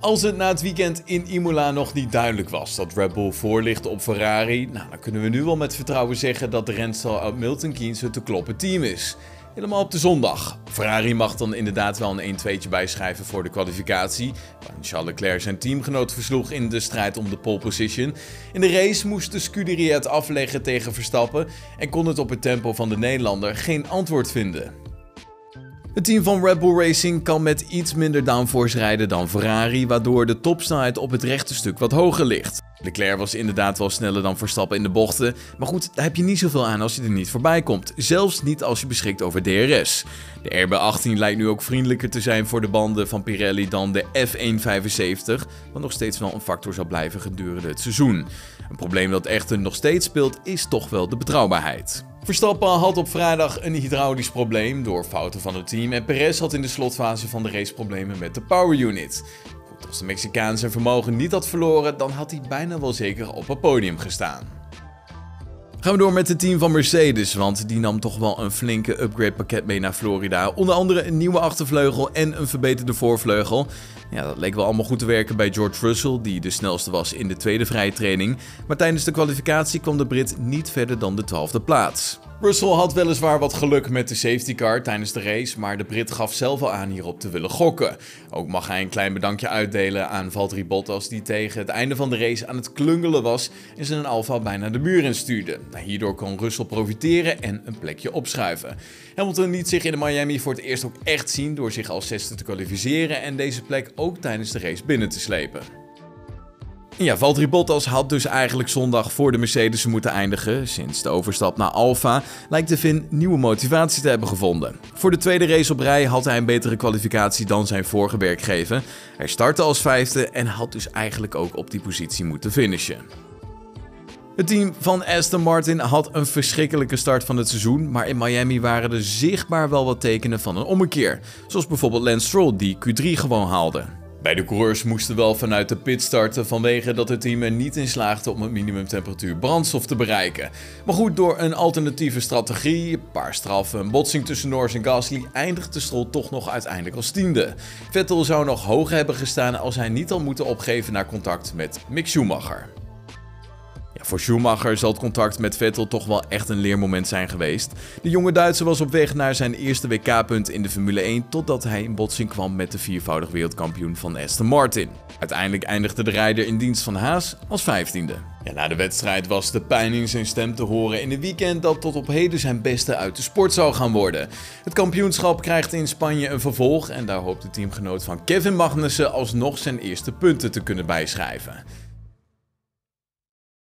Als het na het weekend in Imola nog niet duidelijk was dat Red Bull voor ligt op Ferrari, nou, dan kunnen we nu wel met vertrouwen zeggen dat de renstal uit Milton Keynes het te kloppen team is. Helemaal op de zondag. Ferrari mag dan inderdaad wel een 1-2'tje bijschrijven voor de kwalificatie. Waarin Charles Leclerc zijn teamgenoot versloeg in de strijd om de pole position. In de race moest de Scuderia het afleggen tegen Verstappen en kon het op het tempo van de Nederlander geen antwoord vinden. Het team van Red Bull Racing kan met iets minder downforce rijden dan Ferrari, waardoor de topsnelheid op het rechte stuk wat hoger ligt. Leclerc was inderdaad wel sneller dan Verstappen in de bochten, maar goed, daar heb je niet zoveel aan als je er niet voorbij komt. Zelfs niet als je beschikt over DRS. De RB18 lijkt nu ook vriendelijker te zijn voor de banden van Pirelli dan de F175, wat nog steeds wel een factor zal blijven gedurende het seizoen. Een probleem dat echter nog steeds speelt is toch wel de betrouwbaarheid. Verstappen had op vrijdag een hydraulisch probleem door fouten van het team en Perez had in de slotfase van de race problemen met de power unit. Als de Mexicaan zijn vermogen niet had verloren, dan had hij bijna wel zeker op het podium gestaan. Gaan we door met het team van Mercedes, want die nam toch wel een flinke upgrade pakket mee naar Florida. Onder andere een nieuwe achtervleugel en een verbeterde voorvleugel. Ja, dat leek wel allemaal goed te werken bij George Russell, die de snelste was in de tweede vrije training. Maar tijdens de kwalificatie kwam de Brit niet verder dan de twaalfde plaats. Russell had weliswaar wat geluk met de safety car tijdens de race, maar de Brit gaf zelf al aan hierop te willen gokken. Ook mag hij een klein bedankje uitdelen aan Valtteri Bottas die tegen het einde van de race aan het klungelen was en zijn Alfa bijna de muur instuurde. Nou, hierdoor kon Russell profiteren en een plekje opschuiven. Hamilton liet zich in de Miami voor het eerst ook echt zien door zich als zesde te kwalificeren en deze plek ook tijdens de race binnen te slepen. Ja, Valtteri Bottas had dus eigenlijk zondag voor de Mercedes moeten eindigen. Sinds de overstap naar Alfa lijkt de Finn nieuwe motivatie te hebben gevonden. Voor de tweede race op rij had hij een betere kwalificatie dan zijn vorige werkgever. Hij startte als vijfde en had dus eigenlijk ook op die positie moeten finishen. Het team van Aston Martin had een verschrikkelijke start van het seizoen, maar in Miami waren er zichtbaar wel wat tekenen van een ommekeer. Zoals bijvoorbeeld Lance Stroll die Q3 gewoon haalde. Bij de coureurs moesten wel vanuit de pit starten vanwege dat het team er niet in slaagde om het minimumtemperatuur brandstof te bereiken. Maar goed, door een alternatieve strategie, een paar straffen, een botsing tussen Norris en Gasly, eindigde Stroll toch nog uiteindelijk als tiende. Vettel zou nog hoger hebben gestaan als hij niet al moeten opgeven naar contact met Mick Schumacher. Voor Schumacher zal het contact met Vettel toch wel echt een leermoment zijn geweest. De jonge Duitser was op weg naar zijn eerste WK-punt in de Formule 1 totdat hij in botsing kwam met de viervoudig wereldkampioen van Aston Martin. Uiteindelijk eindigde de rijder in dienst van Haas als vijftiende. Na de wedstrijd was de pijn in zijn stem te horen in een weekend dat tot op heden zijn beste uit de sport zou gaan worden. Het kampioenschap krijgt in Spanje een vervolg en daar hoopt de teamgenoot van Kevin Magnussen alsnog zijn eerste punten te kunnen bijschrijven.